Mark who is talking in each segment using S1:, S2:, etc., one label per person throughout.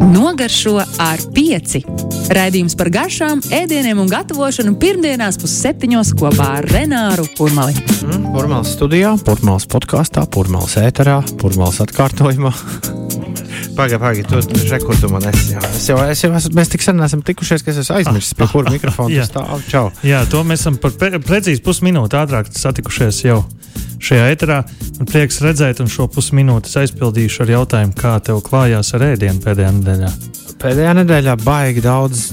S1: Nogaršo ar pieci. Raidījums par garšām, ēdieniem un gatavošanu pirmdienās pusseptiņos kopā ar Renāru Kurmali.
S2: Mm, Purmāls studijā, Purmāls podkāstā, Purmāls ēterā, Purmāls atkārtojumā. Pagaid, pagaid, tu rekur, tu man esi. Es jau, es jau esmu, mēs tik sen esam tikušies, ka es esmu aizmirsis, pie kura mikrofona
S3: Jā.
S2: tas stāv. Čau.
S3: Jā, to mēs esam par pre- precīzi pusminūti ātrāk satikušies jau šajā eterā. Man prieks redzēt, un šo pusminūti aizpildīšu ar jautājumu, kā tev klājās ar ēdienu pēdējā nedēļā.
S2: Pēdējā nedēļā baigi daudz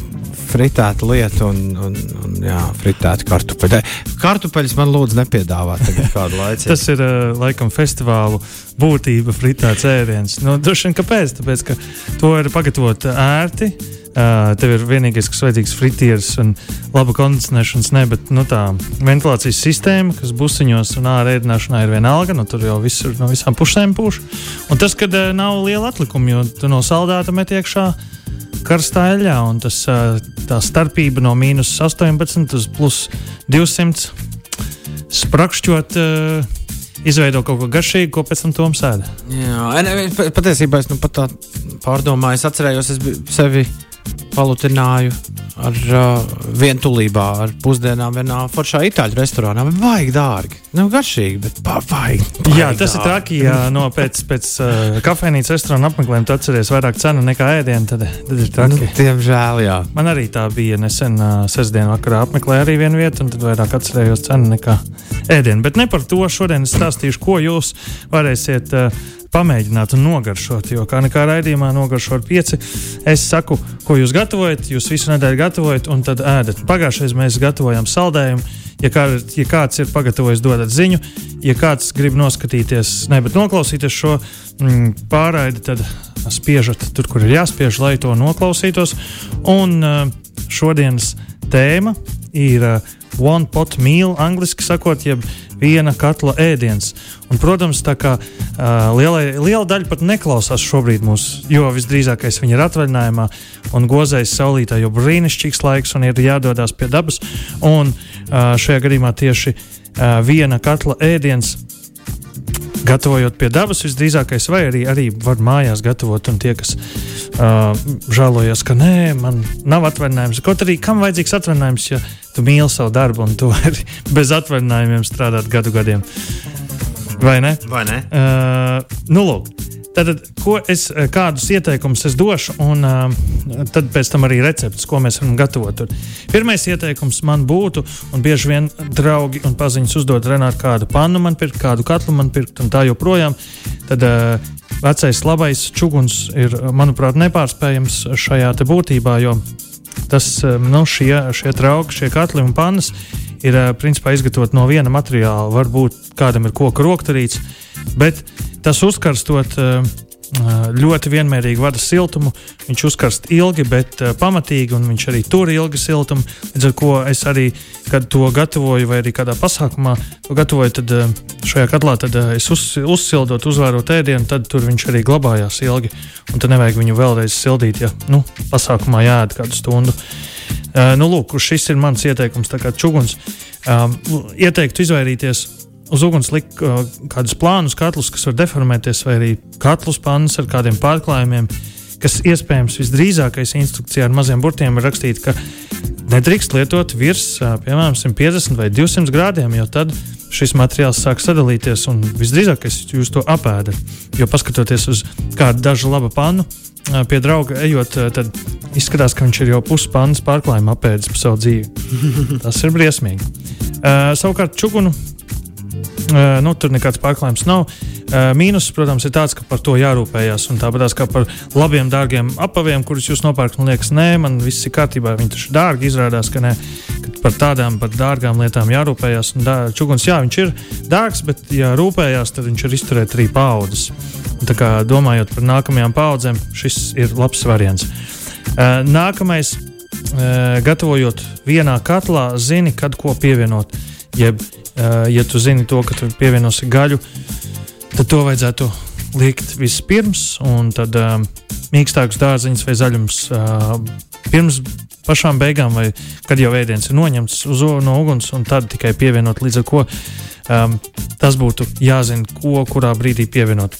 S2: fritētu lietu un, un, un jā, fritētu kartupeļu. Kartupeļus man lūdzu nepiedāvāt tagad kādu laiku.
S3: Tas ir uh, laikam festivālu būtība, fritēts ēdiens. Nu, Droši vien kāpēc? Tāpēc, ka to ir pagatavot ērti. Uh, tev ir vienīgais, kas vajadzīgs fritieris un laba kondicionēšanas, ne, bet nu, tā ventilācijas sistēma, kas busiņos un ārā ēdināšanā ir vienalga, nu, tur jau viss ir no visām pusēm pūš. Un tas, kad uh, nav liela atlikuma, jo tu no saldēta met iekšā karstā eļļā, un tas, uh, tā starpība no mīnus 18 uz plus 200 sprakšķot. Uh, Izveido kaut ko garšīgu, ko pēc tam tom sēda.
S2: Jā, patiesībā es nu pat tā pārdomāju, es atcerējos, es sevi palutināju ar uh, vientulībā, ar pusdienām vienā foršā itāļu restorānā. Vajag dārgi, nav garšīgi, bet vajag.
S3: Jā, tas ir traki. Ja no pēc, pēc uh, kafejnīcas restorāna apmeklējuma tu atceries vairāk cenu nekā ēdienu, tad, tad ir
S2: Nu,
S3: traki.
S2: diemžēl, jā.
S3: Man arī tā bija nesen, uh, sestdienas vakarā apmeklēju arī vienu vietu, un tad vairāk atcerējos cenu nekā ēdienu. Bet ne par to šodien es stāstīšu, ko jūs varēsiet uh, pamēģināt un nogaršot. Jo kā nekā raidījumā nogaršot ar pieci, es saku, ko jūs gatavojat, jūs visu nedēļu gatavojat, un tad ēdat. Pagājušajā mēs gatavojam saldējumu. Ja, kā, ja kāds ir pagatavojis, dodat ziņu. Ja kāds grib noskatīties, ne, bet noklausīties šo mm, pārraidi, tad spiežat tur, kur ir jāspiež, lai to noklausītos. Un uh, šodienas tēma ir uh, one pot meal, angļuiski sakot, jeb viena katla ēdiens. Un, protams, tā kā uh, lielai, liela daļa pat neklausās šobrīd mūsu, jo visdrīzākais viņi ir atvaļinājumā un gozējas saulītā, jo brīnišķīgs laiks un ir jādodas pie dabas. Un uh, šajā gadījumā tieši uh, viena katla ēdiens gatavojot pie dabas, visdrīzākais, vai arī, arī var mājās gatavot. Un tie, kas uh, žēlojas, ka nē, man nav atvaļinājums, kaut arī kam vajadzīgs atvaļinājums, ja tu mīli savu darbu un tu vari bez atvaļinājumiem strādāt gadu gadiem. Vai ne?
S2: Vai ne?
S3: Uh, nu, lūk. Tātad, ko es, kādus ieteikumus es došu, un uh, tad pēc tam arī receptes, ko mēs varam gatavot. Pirmais ieteikums man būtu, un bieži vien draugi un paziņas uzdod Renātu kādu pannu man pirkt, kādu katlu man pirkt, un tā joprojām. Tad uh, vecais labais čuguns ir, manuprāt, nepārspējams šajā būtībā, jo tas, nu, šie, šie trauki, šie katli un pannas ir principā izgatavoti no viena materiāla. Varbūt kādam ir koka rokturīts, bet tas uzkarstot uh, ļoti vienmērīgi vada siltumu. Viņš uzkarst ilgi, bet uh, pamatīgi, un viņš arī tur ilgi siltumu. Līdz ar to es arī, kad to gatavoju, vai arī kādā pasākumā to gatavoju, tad šajā katlā tad, es uz, uzsildot, uzvērot ēdienu, tad tur viņš arī glabājās ilgi. Un tad nevajag viņu vēlreiz sildīt, ja nu, pasākumā jāēd kādu stundu. Uh, nu, lūk, šis ir mans ieteikums. Tā kā čuguns um, ieteiktu izvairīties uz uguns likt uh, kādus plānus, katlus, kas var deformēties, vai arī katlus pannas ar kādiem pārklājumiem, kas iespējams visdrīzākais instrukcijā ar maziem burtiem ir rakstīts, ka nedrīkst lietot virs, uh, piemēram, 150 vai 200 grādiem, jo tad šis materiāls sāk sadalīties un visdrīzākais jūs to apēdat. Jo paskatoties uz kādu dažu labu pannu, uh, pie drauga ejot, uh, tad izskatās, ka viņš ir jau pusi pannas pārklājuma apēdis pa savu dzīvi. Tas ir briesmīgi. Uh, savukārt, čugunu Uh, nu, tur nekāds pārklājums nav. Uh, mīnus, protams, ir tāds, ka par to jārūpējas. Tāpat kā par labiem, dārgiem apaviem, kurus jūs nopērkat, man liekas, nē, man viss ir kārtībā. Viņi taču dārgi izrādās, ka nē, ka par tādām par dārgām lietām jārūpējas. Un dā, čuguns, jā, viņš ir dārgs, bet, ja rūpējās, tad viņš ir izturēt arī paudzes. Tā kā domājot par nākamajām paudzēm, šis ir labs variants. Uh, nākamais, gatavojot vienā katlā, zini, kad ko pievienot. Jeb, uh, ja tu zini to, ka tu pievienosi gaļu, tad to vajadzētu likt vispirms, un tad uh, mīkstākus dārziņus vai zaļumus uh, pirms pašām beigām, vai kad jau ēdiens ir noņemts uz, no uguns, un tad tikai pievienot līdz ar ko um, tas būtu jāzina, ko kurā brīdī pievienot.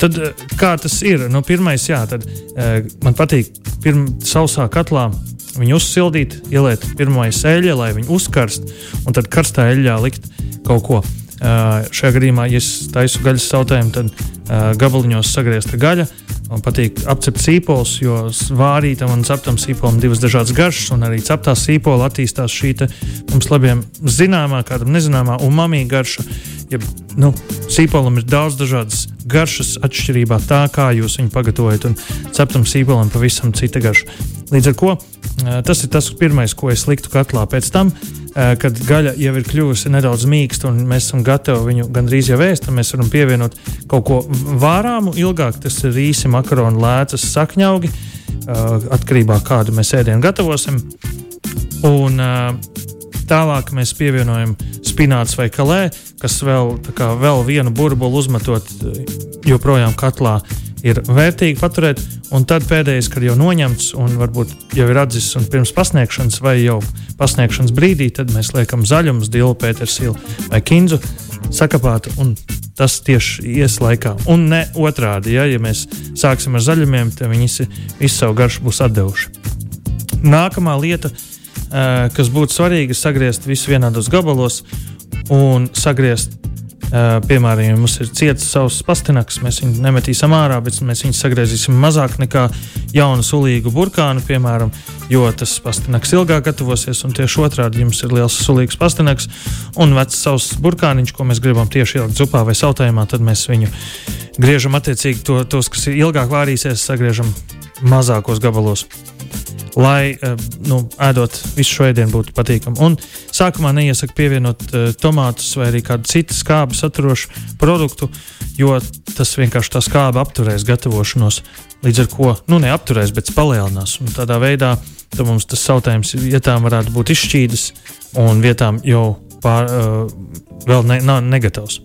S3: Tad, kā tas ir? Nu, pirmais, jā, tad, uh, man patīk pirmā sausā katlā viņu uzsildīt, ieliet pirmā eļļa, lai viņi uzkarst, un tad karstā eļļā likt kaut ko. Uh, šajā gadījumā, ja es taisu gaļas sautējumu, tad uh, gabaliņos sagriezta gaļa. Man patīk apcept sīpols, jo vārītam un ceptam sīpolam divas dažādas garšas, un arī ceptā sīpola attīstās šī mums labiem zināmā, kādam nezināmā umami garša. Ja, nu, sīpolam ir daudz dažādas garšas, atšķirībā no tā, kā jūs viņu pagatavojat, un ceptam sīpolam pavisam cita garša. Līdz ar to tas ir tas pirmais, ko es liktu katlā. Pēc tam kad gaļa jau ir kļuvusi nedaudz mīksta un mēs esam gatavi viņu gandrīz jau ēst, mēs varam pievienot kaut ko vārāmu ilgāk. Tas ir īsi makaronu lēcas sakņaugi, atkarībā no kādu mēs ēdienu gatavosim. Un, eh, Tālāk mēs pievienojam spināts vai kalē, kas vēl, kā, vēl vienu burbuli uzmetot joprojām katlā ir vērtīgi paturēt. Un tad pēdējais, kad jau noņemts un varbūt jau ir atzis un pirms pasniegšanas vai jau pasniegšanas brīdī, tad mēs liekam zaļumus, dilu, pētersilu vai kinzu sakapātu. Tas tieši ies laikā. Un ne otrādi, ja, ja mēs sāksim ar zaļumiem, tad viņi visu savu garšu būs atdevuši. Nākamā lieta, kas būtu svarīga, ir sagriezt visu vienādos gabalos un sagriezt Uh, piemēram, ja mums ir ciets savs pastinaks, mēs viņu nemetīsim ārā, bet mēs viņu sagriezīsim mazāk nekā jaunu sulīgu burkānu, piemēram, jo tas pastinaks ilgāk gatavosies, un tieši otrādi jums ir liels sulīgs pastinaks un vecs savs burkāniņš, ko mēs gribam tieši ielikt zupā vai sautējumā, tad mēs viņu griežam attiecīgi to, tos, kas ir ilgāk vārīsies, sagriežam mazākos gabalos lai eh, nu, ēdot visu šo ēdienu būtu patīkami. Un sākumā neiesaku pievienot uh, tomātus vai arī kādu citu skābi saturošu produktu, jo tas vienkārši tā skābe apturēs gatavošanos. Līdz ar to nu, neapturēs, bet palielinās. Un tādā veidā mums tas sautējums vietām varētu būt izšķīdis un vietām jau pār, uh, vēl ne, nav negatavs.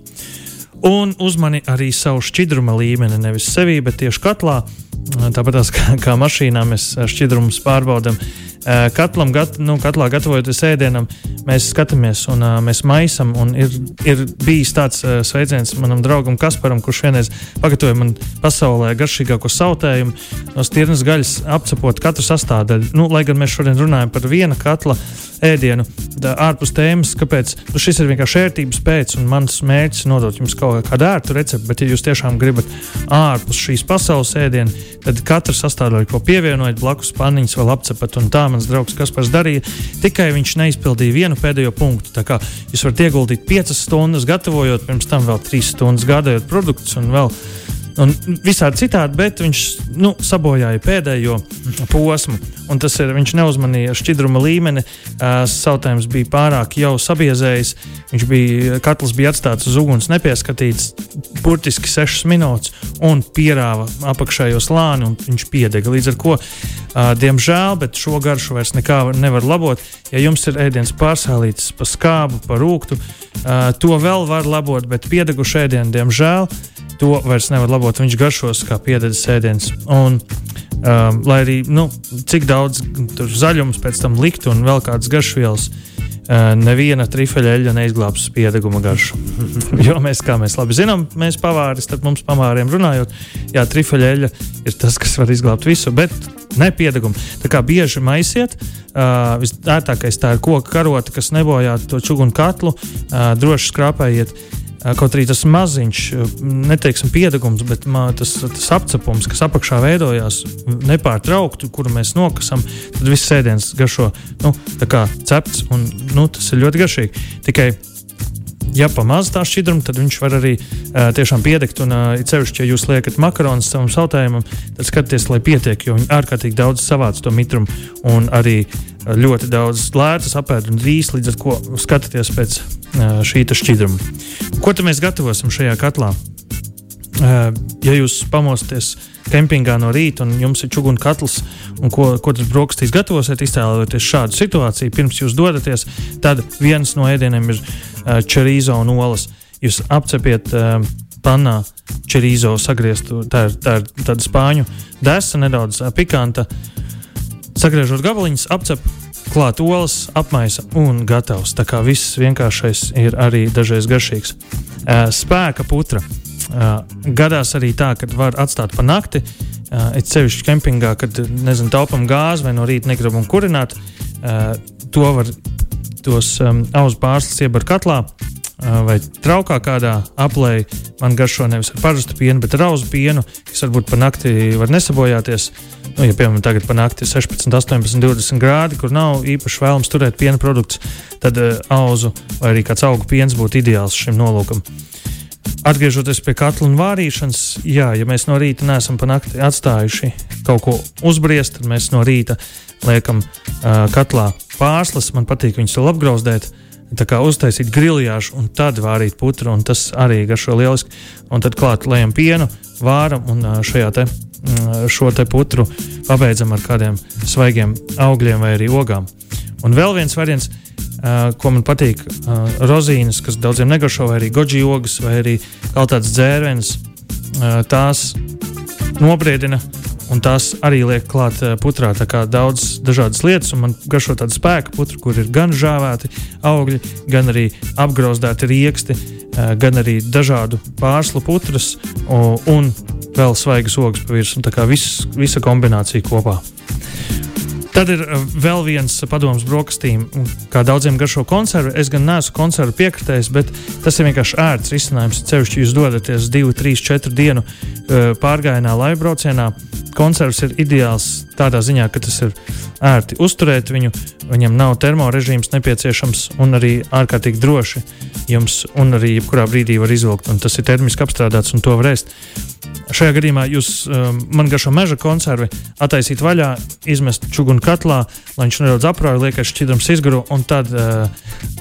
S3: Un uzmani arī savu šķidruma līmeni, nevis sevī, bet tieši katlā. Uh, Tāpat kā, kā mašīnā mēs šķidrumus pārbaudām. Katlam, gat, nu, katlā gatavojoties ēdienam, mēs skatāmies un uh, mēs maisam. Ir, ir bijis tāds uh, sveiciens manam draugam Kasparam, kurš vienreiz pagatavoja man pasaulē garšīgāko sautējumu no stirnas gaļas, apcepot katru sastāvdaļu. Nu, lai gan mēs šodien runājam par viena katla ēdienu, tā, ārpus tēmas, kāpēc nu, šis ir vienkārši ērtības pēc, un mans mērķis ir nodot jums kaut kādu ērtu recepti. Bet, ja jūs tiešām gribat ārpus šīs pasaules ēdienu, tad katru sastāvdaļu, ko pievienojat blakus paniņas, vēl apcepat un tā mans draugs Kaspars darīja, tikai viņš neizpildīja vienu pēdējo punktu. Tā kā jūs varat ieguldīt 5 stundas, gatavojot, pirms tam vēl 3 stundas gādājot produktus un vēl un visādi citādi, bet viņš nu, sabojāja pēdējo posmu. Tas ir, viņš neuzmanīja šķidruma līmeni. Uh, Sautējums bija pārāk jau sabiezējis. Viņš bija, katls bija atstāts uz uguns, nepieskatīts burtiski 6 minūtes un pierāva apakšējo slāni, un viņš piedega. Līdz ar to, uh, diemžēl, bet šo garšu vairs nekā nevar labot. Ja jums ir ēdiens pārsālīts pa skābu, pa rūktu, uh, to vēl var labot, bet piedegušu ēdienu, diemžēl, to vairs nevar labot. Viņš garšos kā piededzis ēdiens. Un, um, lai arī nu, cik daudz zaļumus pēc tam likt un vēl kādas garšvielas. Uh, neviena trifeļa neizglābs spiedeguma garšu. jo mēs, kā mēs labi zinām, mēs pavāri, starp mums pavāriem runājot, jā, trifeļa ir tas, kas var izglābt visu, bet ne piedegumu. Tā kā bieži maisiet, uh, visērtākais tā ir koka karota, kas nebojā to čugunu katlu, uh, droši skrāpējiet. Kaut arī tas maziņš, neteiksim, piedegums, bet tas, tas apcepums, kas apakšā veidojās nepārtraukti, kuru mēs nokasam, tad viss ēdiens garšo nu, cepts, un nu, tas ir ļoti garšīgi. Tikai ja pamazs tā šķidruma, tad viņš var arī uh, tiešām piedegt. Un, uh, ceļšķi, ja jūs liekat makaronus savam sautējumam, tad skatieties, lai pietiek, jo viņi ārkārtīgi daudz savāc to mitrumu un arī ļoti daudz lētas apēd un drīz līdz ar to skatāties pēc uh, šī šķidruma. Ko tad mēs gatavosim šajā katlā? Uh, ja jūs pamosties kempingā no rīta un jums ir čūnu katls, un ko, ko tas brokastīs gatavosiet, iztēloties šādu situāciju, pirms jūs dodaties, tad viens no ēdieniem ir čerīzo un olas. Jūs apcepiet uh, pannā čirīzo sagrieztu. Tā ir, tā ir tāda spāņu desa, nedaudz pikanta. Sagriežot gabaliņus, apcep, klāt olas, apmaisa un gatavs. Tā kā viss vienkāršais ir arī dažreiz garšīgs. Spēka putra. Gadās arī tā, ka var atstāt pa nakti. Es sevišķi kempingā, kad nezinu, taupam gāzi vai no rīta negribam kurināt. To var tos um, auzu pārslas iebar katlā, vai traukā kādā aplē. Man garšo nevis ar parastu pienu, bet ar auzu pienu, kas varbūt pa nakti var nesabojāties. Nu, ja, piemēram, tagad pa nakti ir 16, 18, 20 grādi, kur nav īpaši vēlams turēt piena produktus, tad uh, auzu vai arī kāds augu piens būtu ideāls šim nolūkam. Atgriežoties pie katla un vārīšanas, jā, ja mēs no rīta neesam pa nakti atstājuši kaut ko uzbriest, tad mēs no rīta liekam uh, katlā pārslas. Man patīk viņus vēl apgrauzdēt. Uh, Tā kā uztaisīt griljāžu un tad vārīt putru, un tas arī garšo lieliski. Un tad klāt lejam pienu, vāram un šajā te, šo te putru pabeidzam ar kādiem svaigiem augļiem vai arī ogām. Un vēl viens variants, ko man patīk, rozīnes, kas daudziem negaršo, vai arī goji ogas, vai arī kaut kāds dzērvenis, tās nobriedina un tās arī liek klāt uh, putrā. Tā kā daudz dažādas lietas, un man garšo tāda spēka putra, kur ir gan žāvēti augļi, gan arī apgrozēti rieksti, uh, gan arī dažādu pārslu putras uh, un vēl svaigas ogas pa virsmu. Tā kā viss, visa kombinācija kopā. Tad ir uh, vēl viens padoms brokastīm, kā daudziem garšo konservu. Es gan neesmu konservu piekritējis, bet tas ir vienkārši ērts risinājums. Ceļš, jūs dodaties 2, 3, 4 dienu uh, pārgājienā, laibraucienā. Konservs ir ideāls tādā ziņā, ka tas ir ērti uzturēt viņu, viņam nav termorežīms nepieciešams un arī ārkārtīgi droši jums, un arī jebkurā brīdī var izvilkt, un tas ir termiski apstrādāts un to var ēst. Šajā gadījumā jūs um, man garšo meža konservi attaisīt vaļā, izmest čugunu katlā, lai viņš nedaudz aprauj, liekas šķidrums izgaro, un tad uh,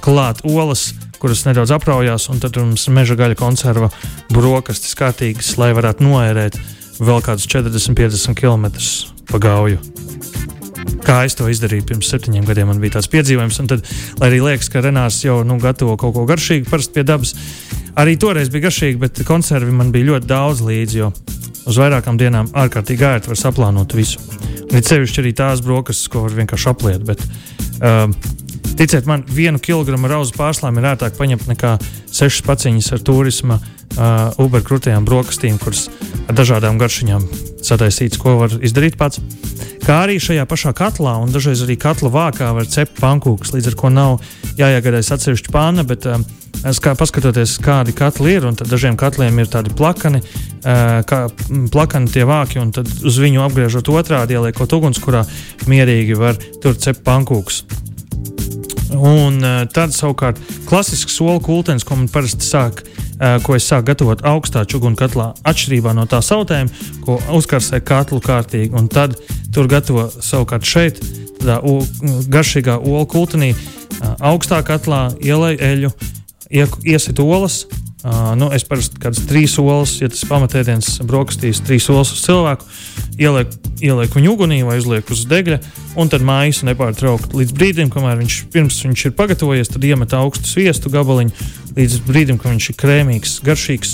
S3: klāt olas, kuras nedaudz apraujās, un tad mums meža gaļa konserva brokastis kārtīgas, lai varētu noērēt vēl kādus 40, 50 km pa gauju. Kā es to izdarīju pirms septiņiem gadiem, man bija tāds piedzīvojums. Tad, lai arī liekas, ka Renārs jau nu, gatavo kaut ko garšīgu, parasti pie dabas, arī toreiz bija garšīgi, bet konservi man bija ļoti daudz līdzi, uz vairākām dienām ārkārtīgi ērti var saplānot visu. Un it sevišķi arī tās brokastis, ko var vienkārši apliet. Bet, um, Ticiet man, vienu kilogramu rauzu pārslām ir ērtāk paņemt nekā sešas paciņas ar turisma uh, Uber krūtīm brokastīm, kuras ar dažādām garšiņām sataisīts, ko var izdarīt pats. Kā arī šajā pašā katlā, un dažreiz arī katla vākā var cept pankūkus, līdz ar to nav jāiegādājas atsevišķa pāna. Bet, um, kā, paskatoties, kādi katli ir, un dažiem katliem ir tādi plakani, uh, kā plakani tie vāki, un tad uz viņu apgriežot otrādi, ieliekot ugunskurā, mierīgi var tur cept pankūkus. Un uh, tad savukārt klasisks soli kultens, ko man parasti sāk Eh, ko es sāku gatavot augstā čūnu katlā, atšķirībā no tā sautēm, ko uzkarsē katlu kārtīgi. Un tad tur gatavo savukārt šeit, tādā garšīgā olu kultenī, eh, augstā katlā ielai eļu, iesit olas. Uh, nu, es parasti kādas trīs olas, ja tas pamatēdiens brokastīs, trīs olas uz cilvēku, ielieku, ielieku viņu ugunī vai uzlieku uz degļa, un tad mājas nepārtraukti līdz brīdim, kamēr viņš, viņš ir pagatavojies, tad iemet augstu sviestu gabaliņu, līdz brīdim, kad viņš ir krēmīgs, garšīgs,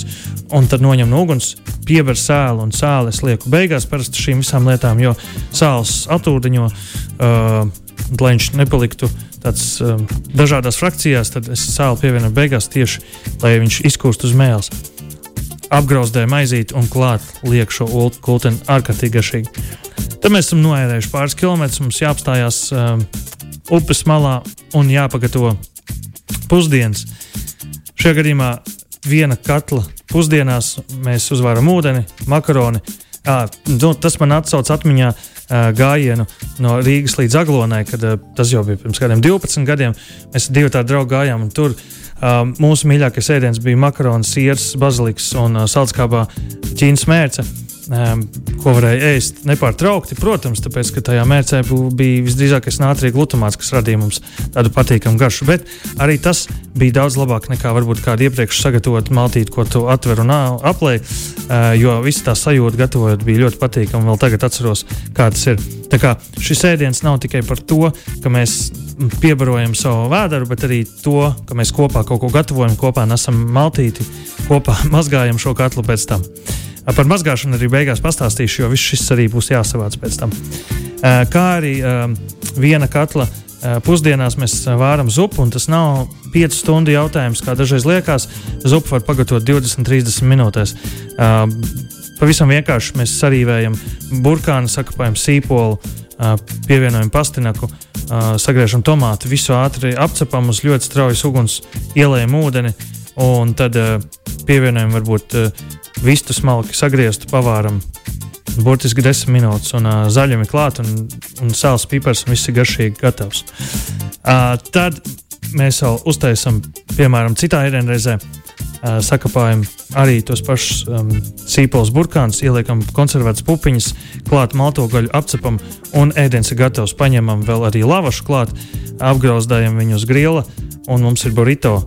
S3: un tad noņem no uguns, piever sēlu un sāli es lieku beigās parasti šīm visām lietām, jo sāls atūdeņo, uh, lai viņš nepaliktu tāds um, dažādās frakcijās, tad es sāli pievienoju beigās tieši, lai viņš izkūst uz mēles. Apgrauzdēju maizīti un klāt lieku šo kulteni ārkārtīgi garšīgi. Tad mēs esam noērējuši pāris kilometrus, mums jāapstājās um, upes malā un jāpagatavo pusdienas. Šajā gadījumā viena katla pusdienās mēs uzvaram ūdeni, makaroni. À, nu, tas man atsauc atmiņā uh, gājienu no Rīgas līdz Aglonai, kad tas jau bija pirms kādiem 12 gadiem. Mēs divi tādi draugi gājām, un tur uh, mūsu mīļākais ēdiens bija makaroni, sirds, baziliks un uh, saldskābā ķīnas mērce. Ko varēja ēst nepārtraukti. Protams, tāpēc, ka tajā mērcē bija visdrīzākais nātrija glutamāts, kas radīja mums tādu patīkamu garšu. Bet arī tas bija daudz labāk nekā varbūt kāda iepriekš sagatavota maltīte, ko tu atver un aplēji. Jo viss tā sajūta, gatavojot, bija ļoti patīkama. Vēl tagad atceros, kā tas ir. Tā kā šis ēdiens nav tikai par to, ka mēs piebarojam savu vēdru, bet arī to, ka mēs kopā kaut ko gatavojam, kopā nesam maltīti, kopā mazgājam šo katlu pēc tam. Par mazgāšanu arī beigās pastāstīšu, jo viss šis arī būs jāsavāc pēc tam. Kā arī viena katla pusdienās mēs vāram zupu, un tas nav 5 stundu jautājums, kā dažreiz liekas. Zupu var pagatavot 20, 30 minūtēs. Pavisam vienkārši mēs sarīvējam burkānu, sakapējam sīpolu, pievienojam pastinaku, sagriežam tomātu, visu ātri apcepam uz ļoti straujas uguns, ielējam ūdeni un tad pievienojam varbūt vistu smalki sagrieztu, pavāram burtiski 10 minūtes, un uh, zaļumi klāt, un, un sāls, pipars, un viss ir garšīgi gatavs. Uh, tad mēs vēl uztaisām, piemēram, citā ēdienreizē. Uh, sakapājam arī tos pašus um, sīpols burkānus, ieliekam konservētas pupiņas, klāt maltogaļu, apcepam un ēdiens ir gatavs. Paņemam vēl arī lavašu klāt, apgrauzdējam viņu uz grila un mums ir burrito.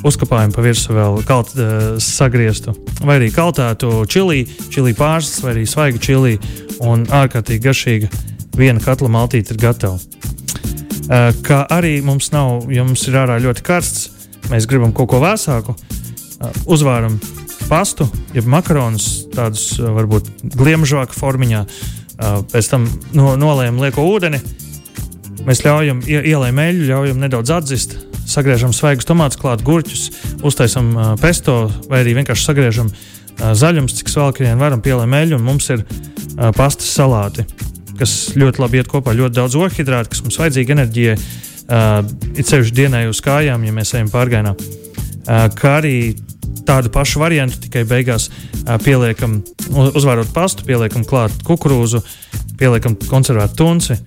S3: Uzkapājam pa virsmu vēl kalt, uh, sagrieztu, vai arī kaltētu čili, čili pārslas, vai arī svaigu čili. Un ārkārtīgi garšīga viena katla maltīte ir gatava. Uh, kā arī mums nav, ja mums ir ārā ļoti karsts, mēs gribam kaut ko vēsāku, uh, uzvāram pastu, jeb makaronus, tādus uh, varbūt gliemžāku formiņā, uh, pēc tam no, nolējam lieko ūdeni. Mēs ļaujam, ielējam eļļu, ļaujam nedaudz atzist, sagriežam svaigus tomātus, klāt gurķus, uztaisam uh, pesto vai arī vienkārši sagriežam uh, zaļumus, cik smalki vien varam pielēm eļļu, un mums ir uh, pastas salāti, kas ļoti labi iet kopā, ļoti daudz ohidrātu, kas mums vajadzīga enerģijai, uh, it sevišķi dienai uz kājām, ja mēs ejam pārgājienā. Uh, kā arī tādu pašu variantu, tikai beigās uh, pieliekam, uzvārot pastu, pieliekam klāt kukurūzu, pieliekam konservētu tunci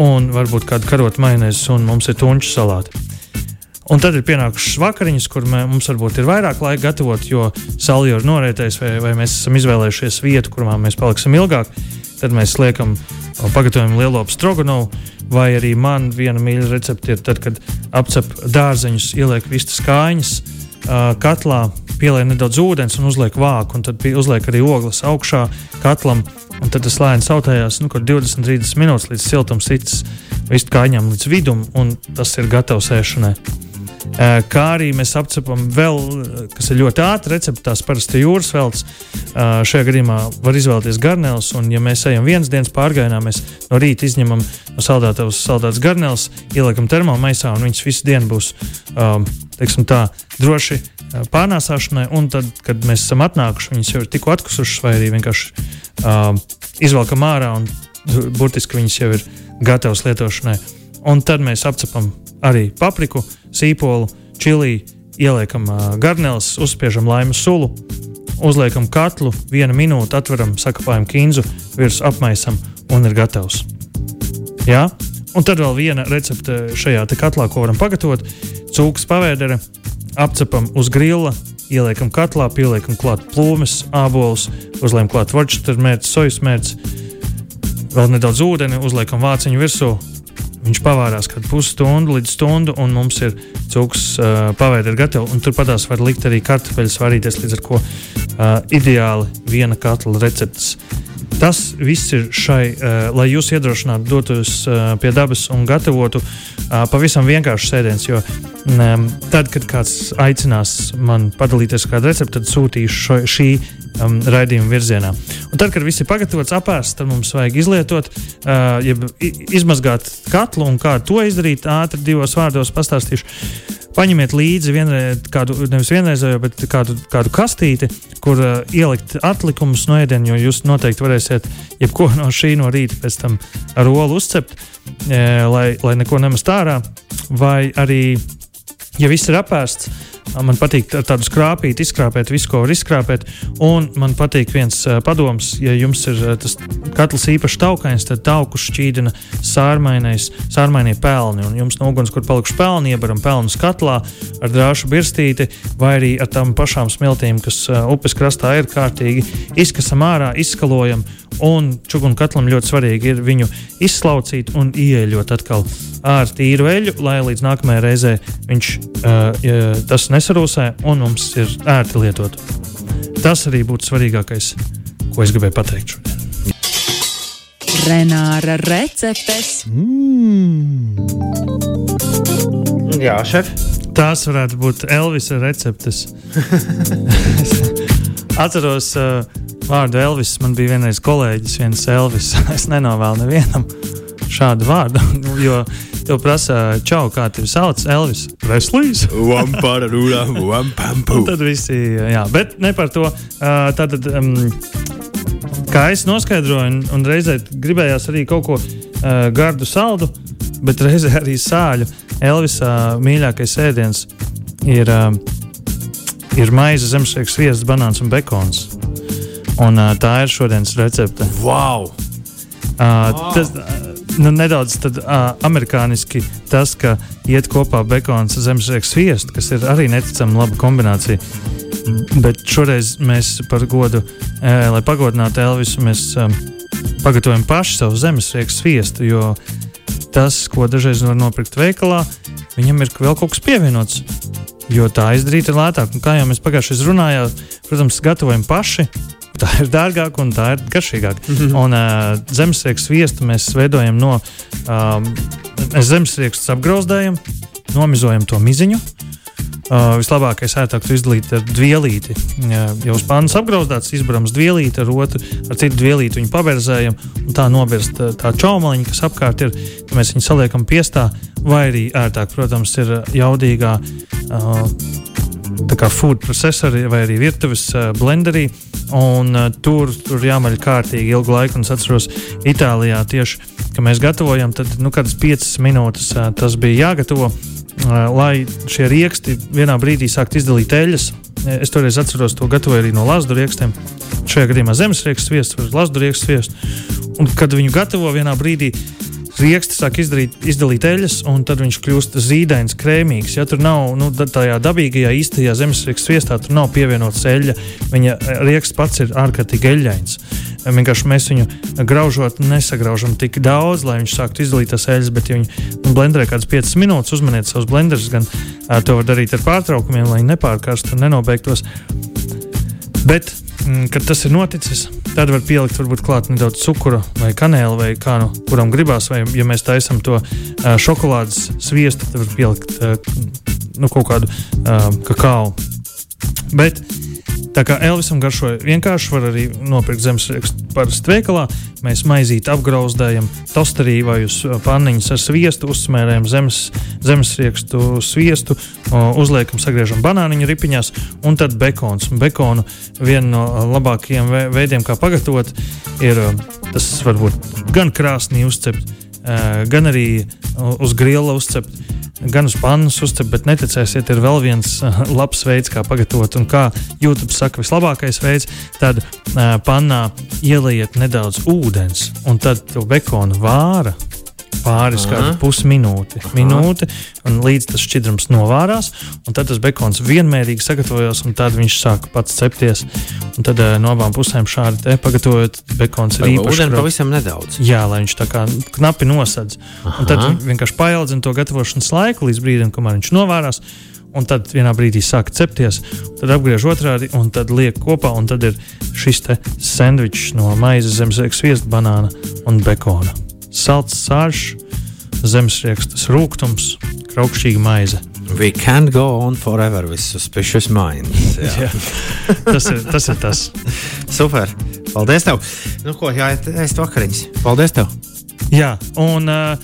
S3: un varbūt kādu karotu maināzi, un mums ir tunču salāti. Un tad ir pienākušas vakariņas, kur mē, mums varbūt ir vairāk laika gatavot, jo saule jau ir norētējusi, vai, vai mēs esam izvēlējušies vietu, kurā mēs paliksim ilgāk. Tad mēs liekam, pagatavojam lielo stroganovu, vai arī man viena mīļa recepte ir tad, kad apcep dārzeņus, ieliek vistas kājiņas katlā, pieliek nedaudz ūdens un uzliek vāku, un tad uzliek arī ogles augšā katlam. Tad tas lēni sautējās nu, 20, 30 minūtes līdz siltums sits visu kājiņām līdz vidum, un tas ir gatavs ēšanai. Eh, kā arī mēs apcepam vēl, kas ir ļoti ātri recepte, tās parasti jūras veltes. Eh, šajā gadījumā var izvēlēties garnēlus, un, ja mēs ejam vienas dienas pārgājienā, mēs no rīta izņemam no saldētavas saldētas garnēlus, ieliekam termomaisā, un viņas visu dienu būs teiksim, tā, droši pārnēsāšanai. Un tad, kad mēs esam atnākuši, viņas jau ir tikko atkusušas, vai arī vienkārši um, izvelkam ārā, un burtiski viņas jau ir gatavas lietošanai. Un tad mēs apcepam arī papriku, sīpolu, čili, ieliekam garneles, uzspiežam laimas sulu, uzliekam katlu, vienu minūti atveram, sakapājam kinzu, virsmu apmaisam un ir gatavs. Jā? Un tad vēl viena recepte šajā katlā, ko varam pagatavot. Cūkas pavēdere, apcepam uz grila, ieliekam katlā, pieliekam klāt plūmes, ābolus, uzliekam klāt varčutermērķi, sojas mērķi, vēl nedaudz ūdeni, uzliekam vāciņu virsū, Viņš pavārās kādu pusstundu līdz stundu, un mums ir cūks uh, pavērt gatavi. Turpatās var likt arī kartupeļus varīties, līdz ar to uh, ideāli viena katla receptes. Tas viss ir šai, uh, lai jūs iedrošinātu doties uh, pie dabas un gatavotu uh, pavisam vienkāršu sēdienu. Jo um, tad, kad kāds aicinās man padalīties ar kādu recepti, tad sūtīšu šo, šī um, raidījuma virzienā. Un tad, kad viss ir pagatavots, apēsts, tad mums vajag izlietot, uh, jeb izmazgāt katlu un kā to izdarīt. Ātri divos vārdos pastāstīšu. Paņemiet līdzi vienreiz, kādu, nevis vienreizējo, bet kādu, kādu kastīti, kur uh, ielikt atlikumus no ēdiena, jo jūs noteikti varēsiet jebko no šī no rīta pēc tam ar olu uzcept, e, lai, lai neko nemest ārā. Vai arī, ja viss ir apēsts, Man patīk tā- tādus krāpīt, izkrāpēt visu, ko var izkrāpēt. Un man patīk viens uh, padoms, ja jums ir uh, tas katls īpaši taukains, tad tauku šķīdina sārmainie pelni. Un jums no uguns, kur palikuši pelni, iebaram pelnus katlā ar drāšu birstīti vai arī ar tām pašām smiltīm, kas uh, upes krastā ir kārtīgi. Izkasam ārā, izskalojam. Un čūnu katlam ļoti svarīgi ir viņu izslaucīt un ieeļot atkal ar tīru eļļu, lai līdz nākamajai reizei viņš uh, tas nesarūsē un mums ir ērti lietot. Tas arī būtu svarīgākais, ko es gribēju pateikt šodien.
S1: Renāra receptes.
S2: Jā, šef.
S3: Tās varētu būt Elvisa receptes. Es Atceros uh, vārdu Elvis. Man bija vienreiz kolēģis, viens Elvis. Es nenovēlu nevienam šādu vārdu, jo jau prasa, čau, kā tevi sauc, Elvis. Preslīs. Tad visi, jā, bet ne par to. Uh, Tātad, um, kā es noskaidroju, un, un reizē gribējās arī kaut ko uh, gardu, saldu, bet reizē arī sāļu. Elvisa mīļākais ēdiens ir, uh, ir maize, zemesrieks, sviests, banāns un bekons. Un, uh, tā ir šodienas recepte.
S2: Wow!
S3: Uh, tas, uh, nu, nedaudz tad, uh, amerikāniski tas, ka iet kopā bekons un zemesrieks sviests, kas ir arī neticami laba kombinācija. Bet šoreiz mēs par godu, e, lai pagodinātu Elvisu, mēs um, pagatavojam paši savu zemesrieku sviestu. Jo tas, ko dažreiz var nopirkt veikalā, viņam ir vēl kaut kas pievienots. Jo tā izdarīt ir lētāk. Un kā jau mēs pagājušajā runājām, protams, gatavojam paši. Tā ir dārgāka un tā ir garšīgāka. Mm -hmm. Un uh, zemesrieku sviestu mēs veidojam no um, zemesrieku apgrauzdējuma, nomizojam to miziņu. Uh, vislabākais ērtāk to izdarīt ar dvielīti. Ja jau uz pannas apgrauzdāts, izbrāzts dvielīti, ar otru, ar citu dvielīti viņu paberzējam, un tā nobirst tā, tā čaumaliņa, kas apkārt ir. Tad mēs viņu saliekam piestā, vai arī ērtāk, protams, ir jaudīgā. Uh, kā food processori vai arī virtuves uh, blenderī, un uh, tur, tur jāmaļ kārtīgi ilgu laiku. Es atceros, Itālijā tieši, kad mēs gatavojam, tad nu, kādas piecas minūtes uh, tas bija jāgatavo. Uh, lai šie rieksti vienā brīdī sāktu izdalīt eļļas. Es toreiz atceros, to gatavoju arī no lazdu riekstiem. Šajā gadījumā zemesriekstu sviestu vai lazdu riekstu sviestu. Un, kad viņu gatavo vienā brīdī, rieksti sāk izdarīt, izdalīt eļļas, un tad viņš kļūst zīdains, krēmīgs. Ja tur nav nu, tajā dabīgajā, īstajā zemesriekstu sviestā, tur nav pievienots eļļa. Viņa eh, rieksts pats ir ārkārtīgi eļļains. Vienkārši mēs viņu graužot, nesagraužam tik daudz, lai viņš sāktu izdalīt tās eļļas, bet, ja viņi nu, blenderē kādas 5 minūtes, uzmaniet savus blenderus, gan ā, to var darīt ar pārtraukumiem, lai nepārkarstu un nenobeigtos. Bet, mm, kad tas ir noticis, tad var pielikt varbūt klāt nedaudz cukura vai kanēla vai kā nu kuram gribās. Vai, ja mēs taisām to ā, šokolādes sviestu, tad var pielikt ā, nu, kaut kādu ā, kakao. Bet tā kā Elvisam garšoja vienkārši, var arī nopirkt zemesriekstu parasti veikalā. Mēs maizīti apgrauzdējam tosterī vai uz ā, panniņas ar sviestu, uzsmērējam zemes, zemesriekstu sviestu, uzliekam, sagriežam banāniņu ripiņās un tad bekons. Bekonu viena no ā, labākajiem ve- veidiem, kā pagatavot, ir ā, tas varbūt gan krāsnī uzcept, gan arī uz grila uzcept gan uz pannas uzcept, bet neticēsiet, ir vēl viens uh, labs veids, kā pagatavot. Un kā YouTube saka, vislabākais veids, tad uh, pannā ieliet nedaudz ūdens, un tad to bekonu vāra. Pāris
S2: Aha.
S3: kādu pusminūti, minūti, un līdz tas šķidrums novārās, un tad tas bekons vienmērīgi sagatavojās, un tad viņš sāka pats cepties. Un tad uh, no abām pusēm šādi pagatavojot, bekons ir īpaši
S2: Ūdeni pavisam nedaudz.
S3: Jā, lai viņš tā kā knapi nosedz. Un tad
S2: Aha.
S3: vi- vienkārši paildzina to gatavošanas laiku līdz brīdim, kamēr viņš novārās. Un tad vienā brīdī sāk cepties, tad apgriež otrādi un tad liek kopā. Un tad ir šis sandvičs no maizes, zemesriekstu sviesta, banāna un bekona. Salds sāļš, zemesriekstas rūkums, kraukšķīga maize.
S2: We can't go on forever with suspicious minds. Jā.
S3: Jā. Tas, ir, tas ir tas.
S2: Super. Paldies tev. Nu, ko, jā, ēst vakariņas. Paldies tev.
S3: Jā, un uh,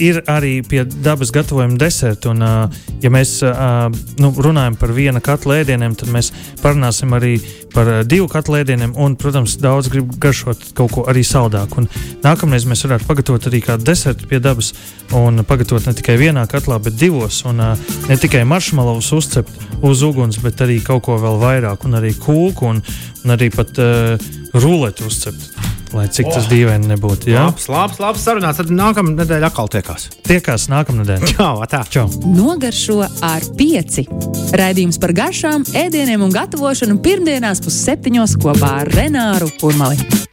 S3: ir arī pie dabas gatavojuma deserti. Un, uh, ja mēs uh, nu, runājam par viena katla ēdieniem, tad mēs parunāsim arī par uh, divu katla ēdieniem. Un, protams, daudz grib garšot kaut ko arī saldāku. Un nākamreiz mēs varētu pagatavot arī kādu desertu pie dabas un pagatavot ne tikai vienā katlā, bet divos. Un uh, ne tikai maršmalovus uzcept uz uguns, bet arī kaut ko vēl vairāk, un arī kūku un, un arī pat uh, ruleti uzcept. Lai cik oh. tas dīvaini nebūtu. Jā,
S2: labs, labs, labs sarunāts. Tad nākamā nedēļa atkal tiekās.
S3: Tiekās nākamā nedēļa.
S2: Čau, tā.
S3: Čau.
S1: Nogaršo ar pieci. Raidījums par garšām, ēdieniem un gatavošanu pirmdienās pusseptiņos kopā ar Renāru Kurmali.